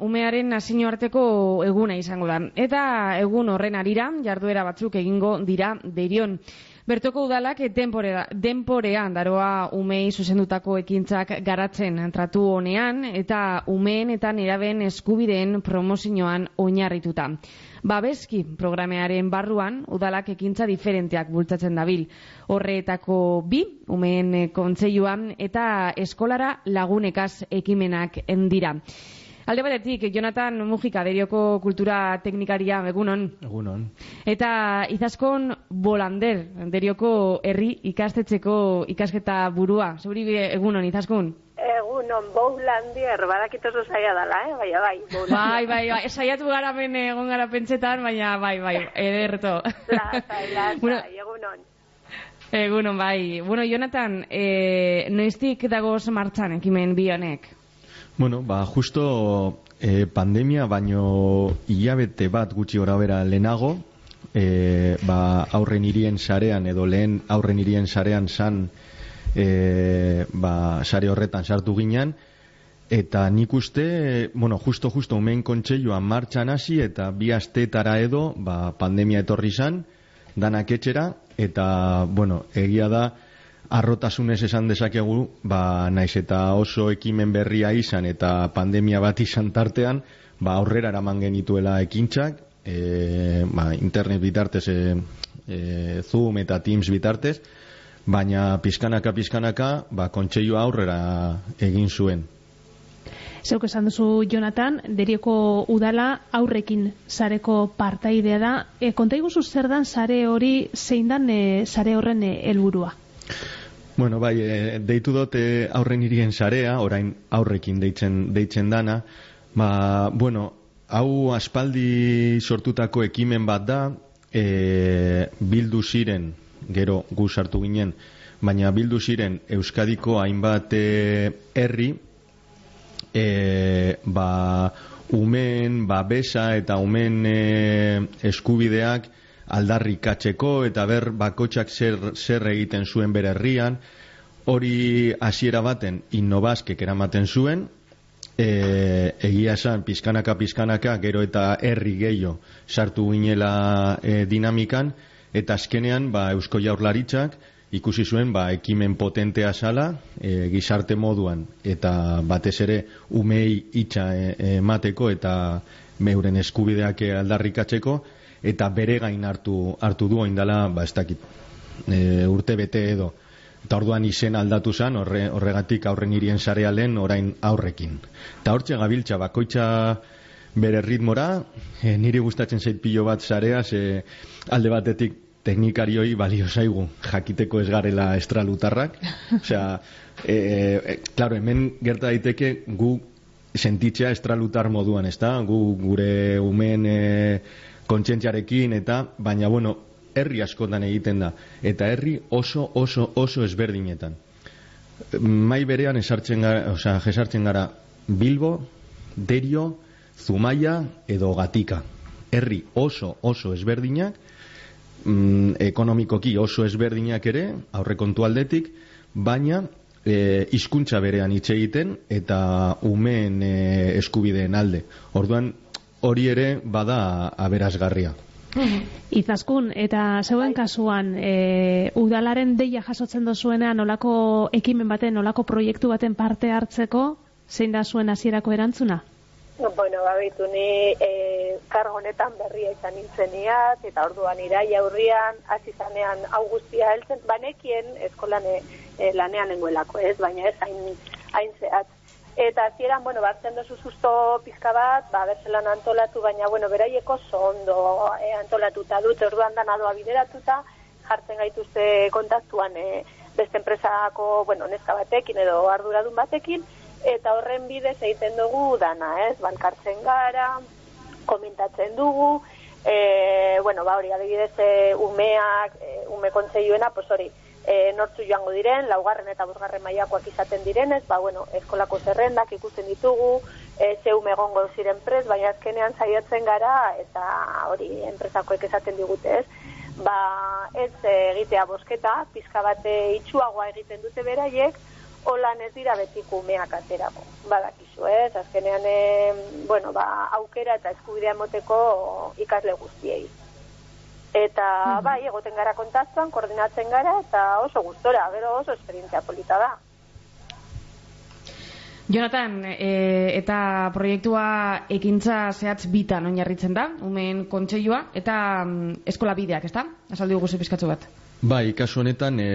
Umearen nazio arteko eguna izango da. Eta egun horren arira, jarduera batzuk egingo dira derion. Bertoko udalak denporea, denporean daroa umei zuzendutako ekintzak garatzen tratu honean eta umeen eta neraben eskubideen promozioan oinarrituta. Babeski programearen barruan udalak ekintza diferenteak bultzatzen dabil. Horreetako bi, umeen kontseiluan eta eskolara lagunekaz ekimenak endira. Alde batetik, Jonathan Mujika, derioko kultura teknikaria, egunon. Egunon. Eta izaskon bolander, derioko herri ikastetxeko ikasketa burua. Zuri egunon, izaskun? Egunon, bolander, badakit oso zaila dala, eh? Baina bai, Bai, bai, bai, saiatu gara ben egon gara pentsetan, baina bai, bai, ederto. Lasai, lasai, bueno, egunon. Egunon, bai. Bueno, Jonathan, eh, noiztik dagoz martxan ekimen bi honek? Bueno, ba, justo e, pandemia baino hilabete bat gutxi gora bera lehenago, e, ba, aurren irien sarean edo lehen aurren irien sarean san e, ba, sare horretan sartu ginen, eta nik uste, bueno, justo, justo, umen kontseioa martxan hasi eta bi astetara edo, ba, pandemia etorri zan, danak etxera, eta, bueno, egia da, arrotasunez esan dezakegu, ba, naiz eta oso ekimen berria izan eta pandemia bat izan tartean, ba, aurrera eraman genituela ekintzak, e, ba, internet bitartez, e, e, Zoom eta Teams bitartez, baina pizkanaka pizkanaka, ba, kontseioa aurrera egin zuen. Zeuk esan duzu, Jonathan, derioko udala aurrekin sareko partaidea da. E, konta iguzu zer dan sare hori, zein dan e, sare horren e, helburua? Bueno, bai, e, deitu dote aurren irien sarea, orain aurrekin deitzen, deitzen dana. Ba, bueno, hau aspaldi sortutako ekimen bat da, e, bildu ziren, gero gu sartu ginen, baina bildu ziren Euskadiko hainbat herri, e, ba, umen, babesa eta umen e, eskubideak, aldarrikatzeko eta ber bakotxak zer, zer egiten zuen bere herrian. Hori hasiera baten innobaskek eramaten zuen. E, egia esan pizkanaka pizkanaka gero eta herri gehiago sartu ginela e, dinamikan. Eta azkenean ba, eusko jaurlaritzak ikusi zuen ba, ekimen potentea sala e, gizarte moduan. Eta batez ere umei itxa e, emateko eta meuren eskubideak aldarrikatzeko eta bere gain hartu hartu du oindala ba ez dakit e, urte bete edo. Eta orduan izen aldatu zan horre, horregatik aurren irien sarealen orain aurrekin. Eta hortxe gabiltza bakoitza bere ritmora e, niri gustatzen zait pilo bat sarea ze alde batetik teknikarioi balio zaigu jakiteko ez garela estralutarrak. Osea e, e, claro, hemen gerta daiteke gu sentitzea estralutar moduan, ezta? Gu gure umen e, kontzientziarekin eta baina bueno, herri askotan egiten da eta herri oso oso oso ezberdinetan. Mai berean esartzen gara, osea, jesartzen gara Bilbo, Derio, Zumaia edo Gatika. Herri oso oso ezberdinak, mm, ekonomikoki oso ezberdinak ere, aurrekontu aldetik, baina e, hizkuntza berean hitz egiten eta umeen e, eskubideen alde. Orduan hori ere bada aberazgarria. Izaskun, eta zeuen kasuan, e, udalaren deia jasotzen dozuenean nolako ekimen baten, nolako proiektu baten parte hartzeko, zein da zuen hasierako erantzuna? Bueno, babitu ni e, kargo honetan berria izan nintzeniat, eta orduan irai aurrian, hasi zanean augustia heltzen, banekien eskolan e, e, lanean enguelako, ez, baina ez hain, hain zehatz. Eta hasieran bueno, batzen dozu susto pizka bat, ba, berzelan antolatu, baina, bueno, beraieko ondo e, antolatuta dut, orduan da nadoa bideratuta, jartzen gaituzte kontaktuan e, beste enpresako, bueno, neska batekin edo arduradun batekin, eta horren bidez egiten dugu dana, ez, bankartzen gara, komentatzen dugu, e, bueno, ba, hori, adibidez, e, umeak, e, ume kontzeioena, pues hori, e, nortzu joango diren, laugarren eta bosgarren mailakoak izaten direnez, ba, bueno, eskolako zerrendak ikusten ditugu, e, zeu megongo ziren pres, baina azkenean saiatzen gara, eta hori enpresakoek esaten digute ez, ba, ez egitea bosketa, pizka bate itxuagoa egiten dute beraiek, holan ez dira betiko umeak aterako. Badakizu, ez? Azkenean, e, bueno, ba, aukera eta eskubidea moteko ikasle guztiei. Eta, bai, egoten gara kontastuan, koordinatzen gara, eta oso gustora, gero oso esperientzia polita da. Jonathan, e, eta proiektua ekintza zehatz bitan oinarritzen da, umen kontseilua, eta mm, eskola bideak, ez da? Azaldi guzu pizkatzu bat. Bai, kasu honetan e,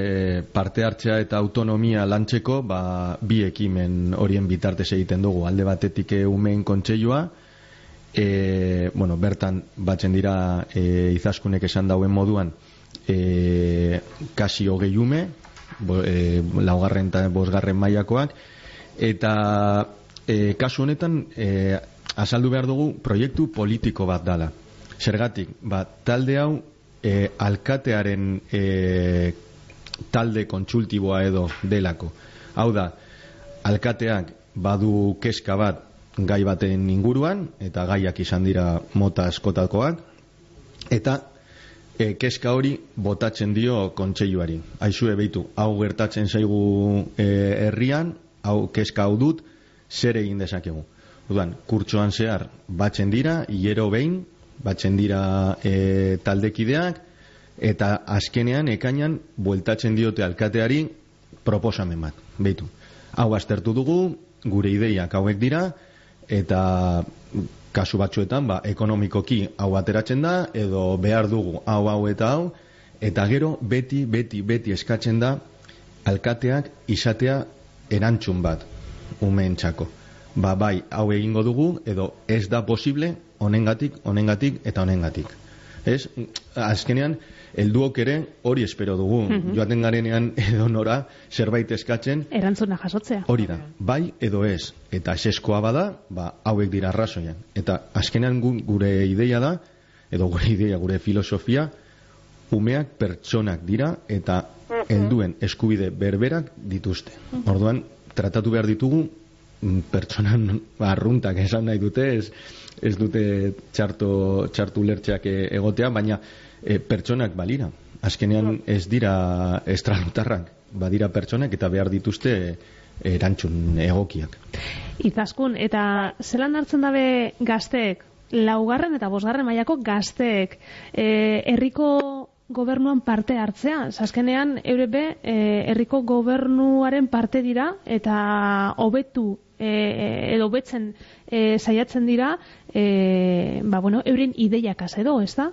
parte hartzea eta autonomia lantzeko ba, bi ekimen horien bitartez egiten dugu. Alde batetik e, umeen kontseilua, e, bueno, bertan batzen dira e, izaskunek esan dauen moduan e, kasi hogei ume, bo, e, laugarren eta bosgarren mailakoak, eta e, kasu honetan e, azaldu behar dugu proiektu politiko bat dala. Zergatik, ba, talde hau e, alkatearen e, talde kontsultiboa edo delako. Hau da, alkateak badu keska bat gai baten inguruan, eta gaiak izan dira mota askotakoak, eta e, keska hori botatzen dio kontseiluari. Aizue behitu, hau gertatzen zaigu e, herrian, hau keska hau dut, zer egin dezakegu. Udan, kurtsoan zehar batzen dira, hiero behin, batzen dira e, taldekideak eta azkenean ekainan bueltatzen diote alkateari proposamen bat, behitu. Hau aztertu dugu, gure ideiak hauek dira eta kasu batzuetan ba, ekonomikoki hau ateratzen da edo behar dugu hau hau eta hau eta gero beti, beti, beti eskatzen da alkateak izatea erantzun bat umeentzako. Ba bai, hau egingo dugu edo ez da posible honengatik, honengatik eta honengatik. Ez? Azkenean, helduok ere hori espero dugu. Mm Joaten garenean edo nora zerbait eskatzen. Erantzuna jasotzea. Hori da. Bai edo ez. Eta eseskoa bada, ba, hauek dira arrazoian. Eta azkenean gure ideia da, edo gure ideia, gure filosofia, umeak pertsonak dira eta helduen eskubide berberak dituzte. Orduan, tratatu behar ditugu mm, pertsonan arruntak esan nahi dute, ez, ez dute txarto, txartu lertxeak e, egotea, baina e, pertsonak balira. Azkenean ez dira estralutarrak, badira pertsonak eta behar dituzte erantzun egokiak. Izaskun, eta zelan hartzen dabe gazteek, laugarren eta bosgarren mailako gazteek, e, herriko gobernuan parte hartzea. Azkenean, eurebe, e, herriko gobernuaren parte dira eta hobetu e, edo betzen e, saiatzen dira e, ba, bueno, euren ideiak edo, ez da?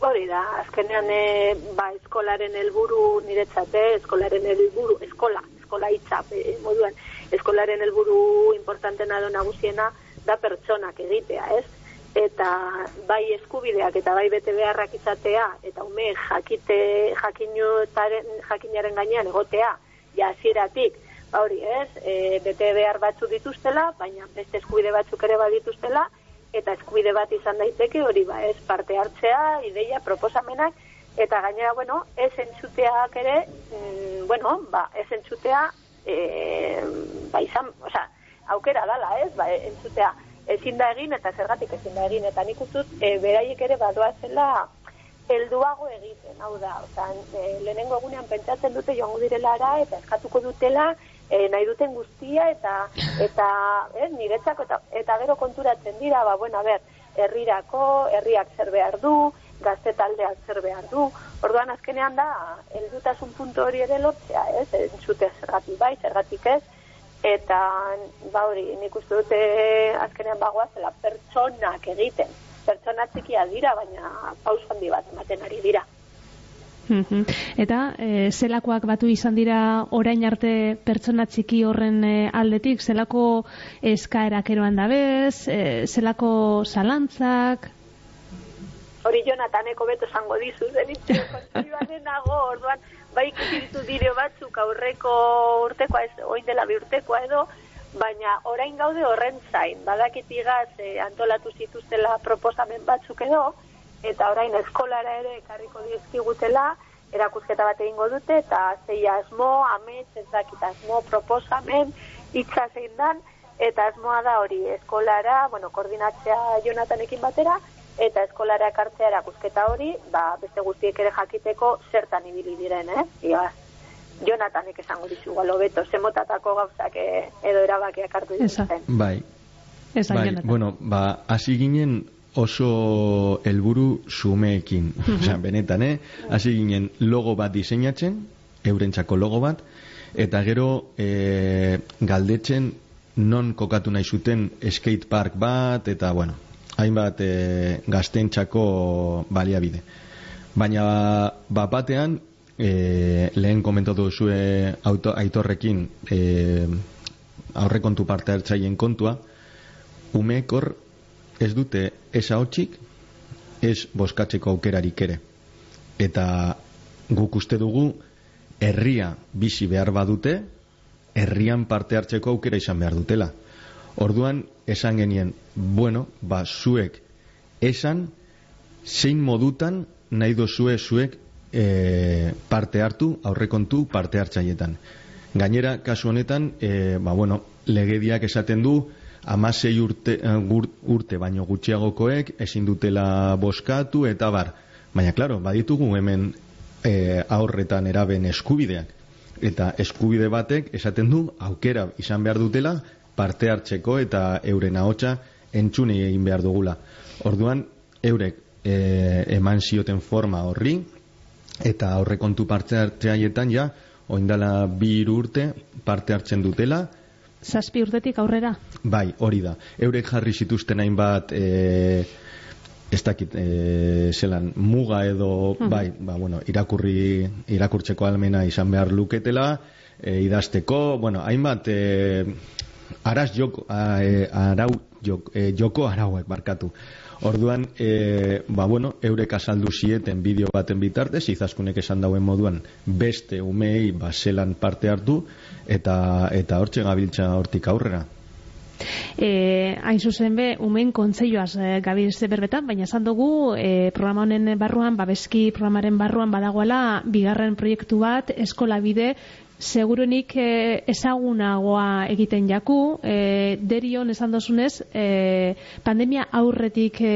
Hori da, azkenean e, ba, eskolaren helburu niretzate, eskolaren helburu, eskola, eskola hitza e, moduan, eskolaren helburu importantena do nagusiena da pertsonak egitea, ez? Eta bai eskubideak eta bai bete beharrak izatea eta ume jakite jakinaren gainean egotea ja hasieratik ba hori ez, e, bete behar batzu dituztela, baina beste eskubide batzuk ere badituztela, eta eskubide bat izan daiteke hori ba ez parte hartzea, ideia, proposamenak, eta gainera, bueno, ez entzuteak ere, mm, bueno, ba, ez entzutea, e, ba izan, oza, aukera dala ez, ba, entzutea ezin da egin, eta zergatik ezin da egin, eta nik ustut, e, beraiek ere badoa zela, helduago egiten, hau da, oza, e, lehenengo egunean pentsatzen dute joango direlara, eta eskatuko dutela, e, nahi duten guztia eta eta eh, niretzako eta, eta gero konturatzen dira, ba, bueno, a ber, herrirako, herriak zer behar du, gazte taldeak zer behar du, orduan azkenean da, heldutasun puntu hori ere lotzea, ez, entzute zergatik bai, zergatik ez, eta ba hori, nik uste dute azkenean bagoa zela pertsonak egiten, pertsona txikia dira, baina paus handi bat ematen ari dira. Eta e, zelakoak batu izan dira orain arte pertsona txiki horren e, aldetik, zelako eskaerak eroan dabez, e, zelako zalantzak? Hori Jonataneko beto zango dizu, zenitze, kontzioan nago, orduan, bai ikusi ditu batzuk aurreko urtekoa, ez, oin dela bi urtekoa edo, baina orain gaude horren zain, badakitigaz e, antolatu zituztela proposamen batzuk edo, eta orain eskolara ere ekarriko dizkigutela, erakusketa bat egingo dute, eta zei asmo, amets, ez dakit asmo, proposamen, itza zein dan, eta asmoa da hori eskolara, bueno, koordinatzea Jonatanekin batera, eta eskolara ekartzea erakusketa hori, ba, beste guztiek ere jakiteko zertan ibili diren, eh? Ia, Jonatanek esango dizu, galo beto, zemotatako gauzak eh, edo erabakiak hartu dituzten. Bai, Esan bai, Jonathan. bueno, ba, hasi ginen oso helburu sumeekin. Osea, benetan, eh? Hasi ginen logo bat diseinatzen, eurentzako logo bat, eta gero e, galdetzen non kokatu nahi zuten skate park bat, eta bueno, hainbat e, gaztentzako baliabide. Baina bat batean, e, lehen komentatu duzue auto, aitorrekin e, aurrekontu parte hartzaien kontua, umeek hor ez dute ez ahotsik, ez boskatzeko aukerarik ere. Eta guk uste dugu herria bizi behar badute, herrian parte hartzeko aukera izan behar dutela. Orduan, esan genien, bueno, ba, zuek esan, zein modutan nahi dozue zuek e, parte hartu, aurrekontu parte hartzaietan. Gainera, kasu honetan, e, ba, bueno, legediak esaten du, amasei urte, eh, urte baino gutxiagokoek ezin dutela boskatu eta bar. Baina, klaro, baditugu hemen e, aurretan eraben eskubideak. Eta eskubide batek esaten du aukera izan behar dutela parte hartzeko eta euren ahotsa entzune egin behar dugula. Orduan, eurek e, eman zioten forma horri eta aurrekontu parte hartzeaietan ja, oindala bi urte parte hartzen dutela, Zazpi urtetik aurrera. Bai, hori da. Eurek jarri zituzten hainbat e, ez dakit e, zelan muga edo bai, ba, bueno, irakurri irakurtzeko almena izan behar luketela, e, idazteko, bueno, hainbat e, araz joko, a, e, arau joko, e, joko arauek barkatu. Orduan, e, ba, bueno, eurek azaldu zieten bideo baten bitartez, izaskunek esan dauen moduan, beste umei ba, zelan parte hartu, eta eta hortxe gabiltza hortik aurrera. E, hain zuzen be, umen kontzeioaz e, gabiltze berbetan, baina esan dugu e, programa honen barruan, babeski programaren barruan badagoela bigarren proiektu bat, eskola bide, seguruenik e, ezagunagoa egiten jaku, e, derion esan dozunez, e, pandemia aurretik e,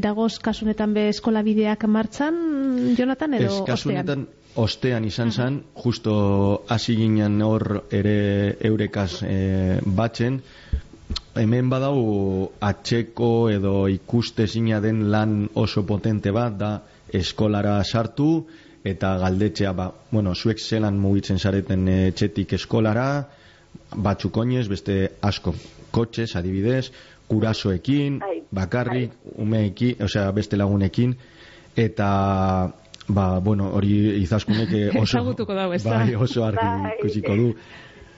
dagoz kasunetan be eskola bideak martxan, Jonathan, edo Ez, ostean? ostean izan zen, justo hasi ginen hor ere eurekaz e, batzen, hemen badau atxeko edo ikuste den lan oso potente bat da eskolara sartu eta galdetzea ba, bueno, zuek zelan mugitzen zareten e, etxetik eskolara batzuk oinez, beste asko kotxez, adibidez, kurasoekin, bakarrik, umeekin, osea, beste lagunekin, eta ba, bueno, hori izaskunek eh, oso, ezta? bai, oso argi Bai. ikusiko du.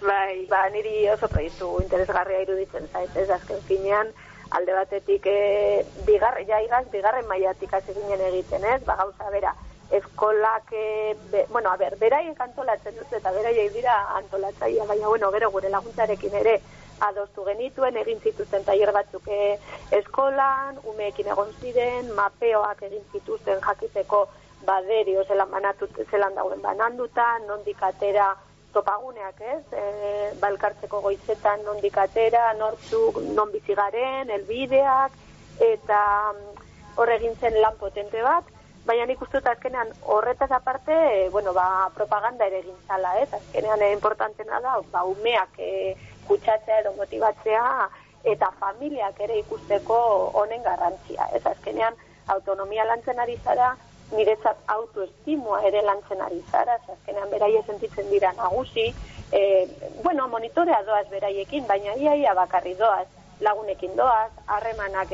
Bai, ba, niri oso proiektu interesgarria iruditzen zait, ez azken finean, alde batetik e, bigar, ja igaz, bigarren mailatik hasi ginen egiten, ez? Ba, gauza bera, eskolak, e, be, bueno, a ber, beraiek antolatzen dut, eta beraiek dira antolatzaia, baina, bueno, gero gure laguntzarekin ere adostu genituen, egin zituzten tailer batzuk e, eskolan, umeekin egon ziren, mapeoak egin zituzten jakiteko baderio zelan banatu, zelan dauen bananduta, nondik atera topaguneak, ez? E, balkartzeko goizetan nondik atera, nortzuk, non bizi garen, elbideak, eta mm, hor egin zen lan potente bat, baina nik uste dut azkenean horretaz aparte, e, bueno, ba, propaganda ere egin zala, ez? Azkenean e, importantena da, ba, umeak e, kutsatzea edo motibatzea, eta familiak ere ikusteko honen garrantzia, ez? Azkenean autonomia lantzen ari zara, niretzat autoestimua ere lantzen ari zara, ze azkenean beraie sentitzen dira nagusi, e, bueno, monitorea doaz beraiekin, baina iaia bakarri doaz, lagunekin doaz, harremanak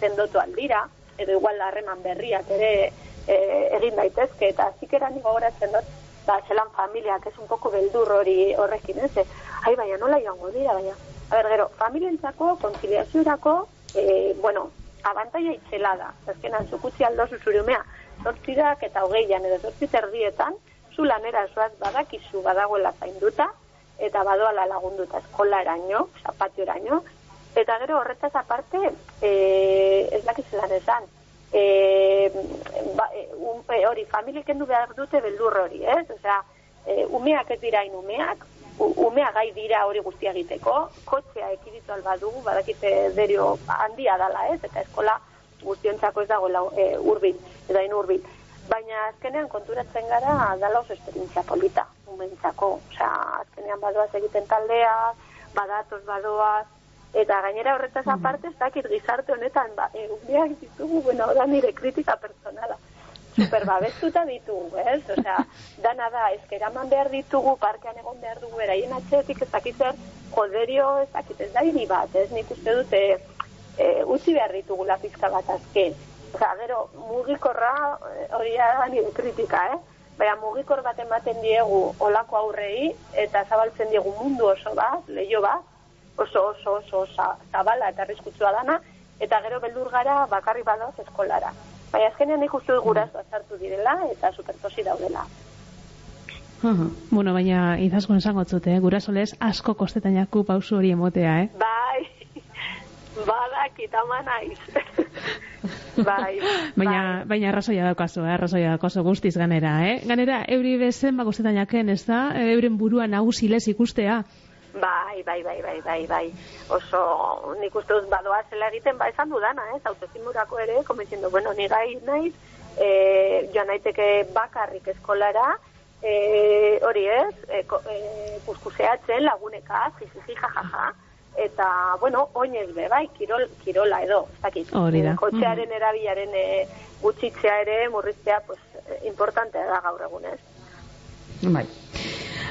zendotu aldira, edo igual harreman berriak ere e, egin daitezke, eta zikera nigo goratzen dut, ba, zelan familiak, ez un poco beldur hori horrekin, ez? Ai, baina nola joango dira, baina. A ber, gero, familientzako, konziliaziorako, e, bueno, abantaia itzela da. Azkenan, zukutzi aldozu zure umea, zortzirak eta hogeian edo zortzi erdietan, zu lanera zoaz badakizu badagoela zainduta, eta badoala lagunduta eskola eraino, zapatio eraino, eta gero horretaz aparte, e, ez dakiz lan esan, e, ba, e, um, e, hori, familiek kendu behar dute beldur hori, ez? Osea, e, umeak ez dira inumeak, umea gai dira hori guztia egiteko, kotxea ekiditu alba dugu, badakite derio handia dala, ez? Eta eskola guztiontzako ez dago e, urbil, edo hain urbil. Baina azkenean konturatzen gara dala oso esperientzia polita. umentzako. Osea, azkenean badoaz egiten taldea, badatoz badoaz, eta gainera horretaz aparte, ez dakit gizarte honetan, ba, eguneak ditugu, bueno, da nire kritika personala. Super babestuta ditugu, ez? Osea, dana da, eskeraman behar ditugu, parkean egon behar dugu, eraien atxetik, ez dakit zer, joderio, ez dakit, ez da hiri bat, ez? Nik uste dute, e, utzi behar ditugu la pizka bat azken. Osea, gero, mugikorra, eh, hori da nire kritika, eh? Baina mugikor bat ematen diegu olako aurrei, eta zabaltzen diegu mundu oso bat, leio bat, oso oso oso za- zabala eta arriskutsua dana, eta gero beldur gara bakarri badoz eskolara. Baina azkenean nik uste dut gurasoak sartu direla eta supertosi daudela. Aha. Bueno, baina izaskun esango zute, eh? gurasolez asko kostetan jaku pausu hori emotea, eh? Bai, badakit ama naiz. bai, Baina, baina arrazoia daukazu, eh? arrazoia daukazu guztiz ganera, eh? Ganera, euri bezen bakostetan jaken, ez da? Euren burua nagusilez ikustea. Bai, bai, bai, bai, bai, bai. Oso, nik uste dut badoa zela egiten, ba, esan dudana, ez, autozimurako ere, komentziendo, bueno, ni gai naiz, e, joan naiteke bakarrik eskolara, e, hori ez, e, ko- e, kuskuseatzen laguneka, jijiji, jajaja, eta, bueno, oinez be, bai, kirol, kirola edo, ez dakit. Hori da. Kotxearen erabilaren e, gutxitzea ere, murriztea, pues, importantea da gaur egunez. Bai.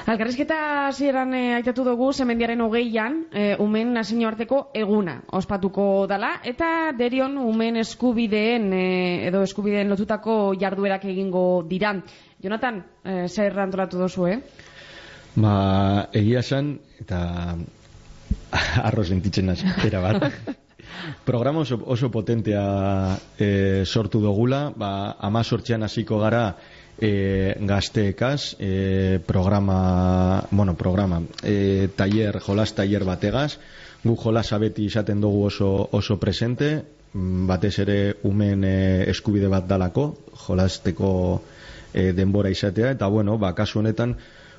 Alkarrizketa hasieran eh, aitatu dugu zemendiaren hogeian, eh, umen nazio arteko eguna ospatuko dala, eta derion umen eskubideen eh, edo eskubideen lotutako jarduerak egingo dira. Jonathan, eh, zer antolatu dozu, eh? Ba, egia esan, eta arro sentitzen naz, era bat. Programa oso, oso potentea e, sortu dugula, ba, ama sortzean hasiko gara e, gazteekaz, e, programa, bueno, programa, e, taller, jolas taller bategaz, gu jolas abeti izaten dugu oso, oso presente, mm, batez ere umen e, eskubide bat dalako, jolasteko e, denbora izatea, eta bueno, ba, kasu honetan,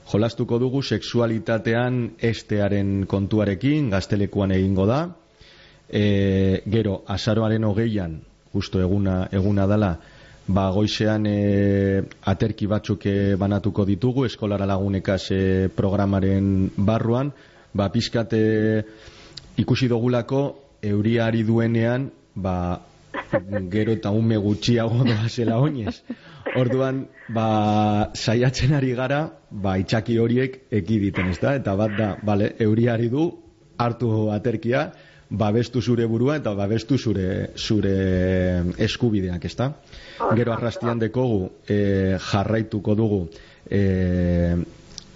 jolastuko dugu sexualitatean estearen kontuarekin, gaztelekuan egingo da, e, gero, azaroaren hogeian, justo eguna, eguna dala, ba, goizean e, aterki batzuk e, banatuko ditugu, eskolara lagunekaz e, programaren barruan, ba, pizkat e, ikusi dugulako, euria ari duenean, ba, gero eta ume gutxiago doa zela oinez. Orduan, ba, saiatzen ari gara, ba, itxaki horiek ekiditen, ez da? Eta bat da, bale, euriari du, hartu aterkia, babestu zure burua eta babestu zure zure eskubideak, ezta? Gero arrastian dekogu e, jarraituko dugu e,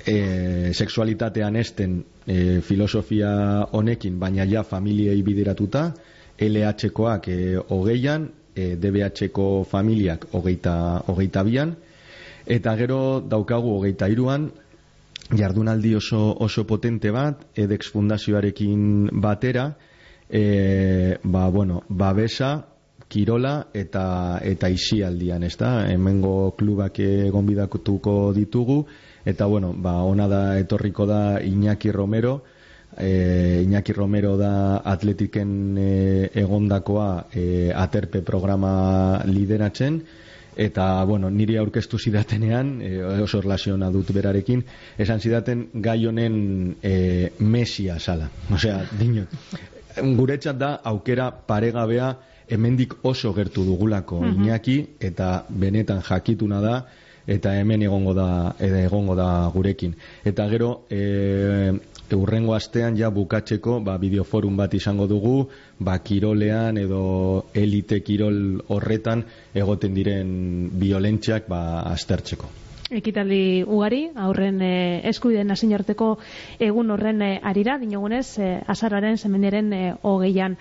e, sexualitatean esten e, filosofia honekin, baina ja familiei bideratuta, LH-koak e, hogeian, e, DBH-ko familiak hogeita, hogeita bian, eta gero daukagu hogeita iruan, jardunaldi oso, oso potente bat, edex fundazioarekin batera, e, ba, bueno, babesa, kirola eta eta isialdian, ezta? Hemengo klubak gonbidatuko ditugu. Eta bueno, ba ona da etorriko da Iñaki Romero, e, Iñaki Romero da atletiken e, egondakoa e, aterpe programa lideratzen. Eta bueno, niri aurkeztu zidatenean e, oso relaziona dut berarekin esan zidaten gai honen e, mesia sala. Osea, dinot guretzat da aukera paregabea hemendik oso gertu dugulako Iñaki eta benetan jakituna da eta hemen egongo da eta egongo da gurekin. Eta gero e, urrengo astean ja bukatzeko ba bideoforum bat izango dugu ba kirolean edo elite kirol horretan egoten diren violentziak ba aztertzeko ekitaldi ugari, aurren e, eskubideen nazioarteko egun horren e, arira, dinogunez, e, azararen zemendiaren e, hogeian.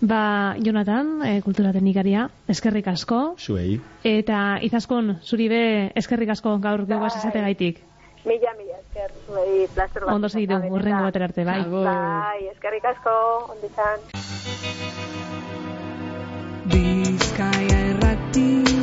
Ba, Jonathan, e, kultura teknikaria, eskerrik asko, zuei eta izaskun, zuri be, eskerrik asko gaur geugaz esate gaitik. Mila, mila, esker, zuei, placer bat. Ondo segitu, urrengo batera arte, bai. Bai, eskerrik asko, ondo izan. Bizkaia errati